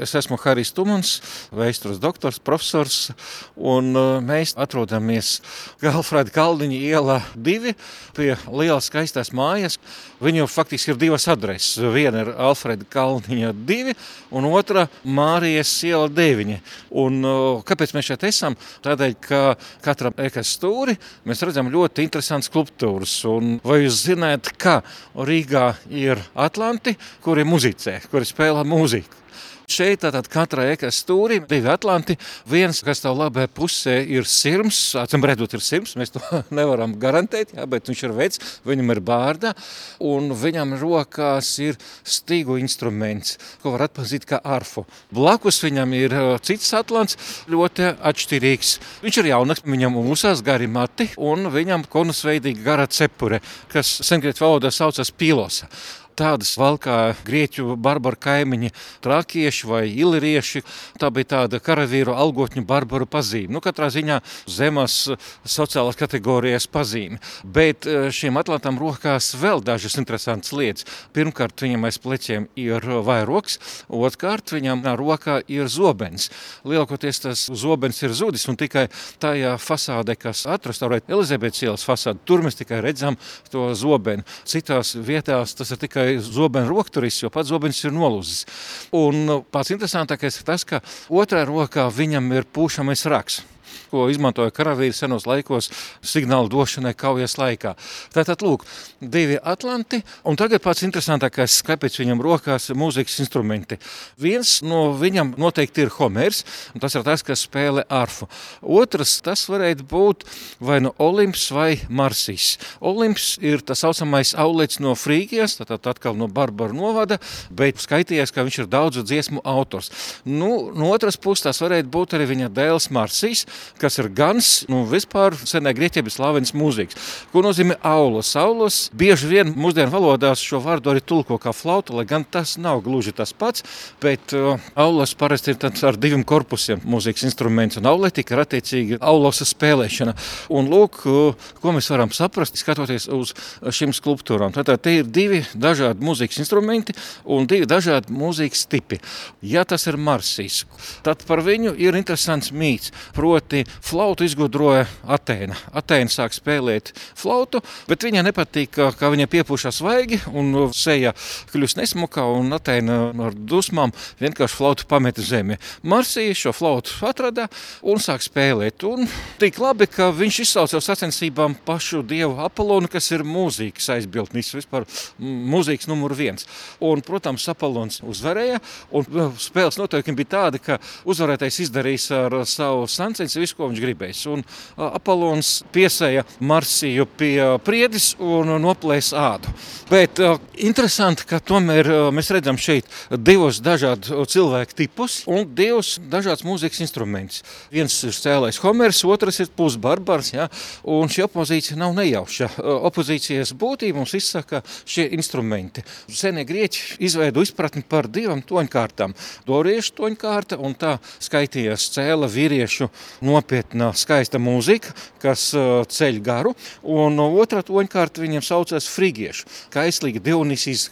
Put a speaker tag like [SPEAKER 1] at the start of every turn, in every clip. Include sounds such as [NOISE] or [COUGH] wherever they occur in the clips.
[SPEAKER 1] Es esmu Harijs Tumans, vēstures doktors, profesors, un uh, mēs atrodamies Galfrēda Kalniņa iela divi pie lielas skaistās mājas. Viņu faktiski ir divas adreses. Viena ir Alfrēda Kalniņa divi, un otra Mārijas iela deviņi. Un, uh, kāpēc mēs šeit esam? Tādēļ, ka katram ekas stūri mēs redzam ļoti interesantas skulptūras. Un vai jūs zināt, ka Rīgā ir Atlanti, kuri muzicē, kuri spēlē mūziku? Šeit tātad katrā ekas stūrī divi atlanti. Viens, kas tev labajā pusē ir sirms, acīm redzot, ir sirms. Mēs to [LAUGHS] nevaram garantēt, jā, bet viņš ir vecs, viņam ir bārda, un viņam rokās ir stīgu instruments, ko var atpazīt kā arfu. Blakus viņam ir cits atlants, ļoti atšķirīgs. Viņš ir jaunaks, viņam uzsās gari mati, un viņam konusveidīga gara cepure, kas sengrieķu valodā saucas pilosa tādas valkā grieķu barbaru kaimiņi, trakieši vai ilirieši. Tā bija tāda karavīru algotņu barbaru pazīme. Nu, katrā ziņā zemes sociālās kategorijas pazīme. Bet eh, šiem atlantam rokās vēl dažas interesantas lietas. Pirmkārt, viņam aiz pleciem ir vairoks, otrkārt, viņam rokā ir zobens. Lielākoties tas zobens ir zudis un tikai tajā fasādē, kas atrestaurēta Elizabetes ielas fasāde, tur mēs tikai redzam to zobenu. Citās vietās tas ir tikai tikai zobena rokturis, jo pats zobens ir nolūzis. Un pats interesantākais ir tas, ka otrā rokā viņam ir pūšamais raks ko izmantoja karavīri senos laikos signālu došanai kaujas laikā. Tātad, lūk, divi atlanti, un tagad pats interesantākais, kāpēc viņam rokās mūzikas instrumenti. Viens no viņam noteikti ir Homers, un tas ir tas, kas spēlē arfu. Otrs, tas varētu būt vai no Olimps vai Marsīs. Olimps ir tas saucamais aulets no Frīgijas, tātad atkal no Barbaru novada, bet skaitījies, ka viņš ir daudzu dziesmu autors. Nu, no otras puses, tas varētu būt arī viņa dēls Marsīs, kas ir gans, nu, vispār senē grieķības slavens mūzikas. Ko nozīmē aulos? Aulos bieži vien mūsdienu valodās šo vārdu arī tulko kā flauta, lai gan tas nav gluži tas pats, bet uh, aulos parasti ir ar diviem korpusiem mūzikas instruments, un auletika ir attiecīgi aulosa spēlēšana. Un lūk, uh, ko mēs varam saprast, skatoties uz šīm skulptūrām. Tātad te ir divi dažādi mūzikas instrumenti un divi dažādi mūzikas tipi. Ja tas ir marsīs, tad par viņu ir interesants mīts, proti flautu izgudroja Atēna. Atēna sāk spēlēt flautu, bet viņai nepatīk, ka, ka viņa piepūšas svaigi un seja kļūst nesmuka, un Atēna ar dusmām vienkārši flautu pameta zemi. Marsija šo flautu atrada un sāk spēlēt. Un tik labi, ka viņš izsauca uz sacensībām pašu dievu Apolonu, kas ir mūzikas aizbildnis, vispār mūzikas numur viens. Un, protams, Apolons uzvarēja, un spēles noteikumi bija tādi, ka uzvarētais izdarīs ar savu sancensību visu, ko viņš gribēs. Un Apollons piesēja Marsiju pie priedis un noplēs ādu. Bet interesanti, ka tomēr mēs redzam šeit divus dažādus cilvēku tipus un divus dažādus mūzikas instrumentus. Viens ir cēlējs Homers, otrs ir pusbarbars, ja? un šī opozīcija nav nejauša. Opozīcijas būtība mums izsaka šie instrumenti. Senie grieķi izveido izpratni par divām toņkārtām. Doriešu toņkārta un tā skaitījās cēla vīriešu nopietna, skaista mūzika, kas uh, ceļ garu, un otrā toņkārta viņiem saucas frigiešu, kaislīga dionisis,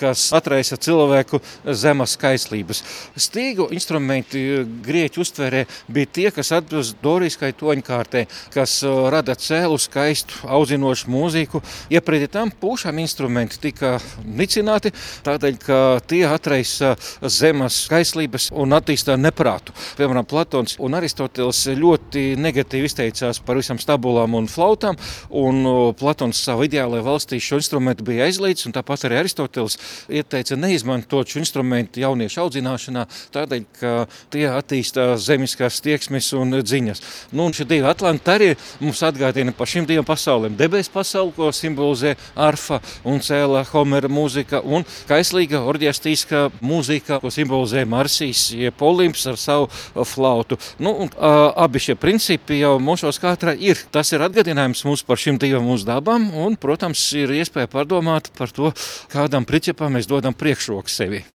[SPEAKER 1] kas atraisa cilvēku zemes kaislības. Stīgu instrumenti uh, grieķu uztverē bija tie, kas atbilst doriskai toņkārtē, kas uh, rada cēlu, skaistu, audzinošu mūziku. Ieprieti tam pušām instrumenti tika nicināti, tādēļ, ka tie atraisa zemes kaislības un attīstā neprātu. Piemēram, Platons un Aristoteles ļoti negatīvi izteicās par visam stabulām un flautām. Un Platons savā ideālajā valstī šo instrumentu bija aizliedzis, un tāpat arī Aristoteles ieteica neizmantot šo instrumentu jauniešu audzināšanā, tādēļ, ka tie attīstā zemiskās tieksmes un dziņas. Nu, un šie divi atlanti arī mums atgādina par šīm divām pasaulēm. Debesu pasauli, ko simbolizē arfa un cēla Homera mūzika, un kaislīga orģestrīska mūzika, ko simbolizē Marsijas, jeb Olimps ar savu flautu. Nu, un, uh, abi šie principi jau mūsos katrā ir. Tas ir atgādinājums mums par šīm divām mūsu dabām, un, protams, ir iespēja padomāt par to, kādam principam mēs dodam priekšroku sevi.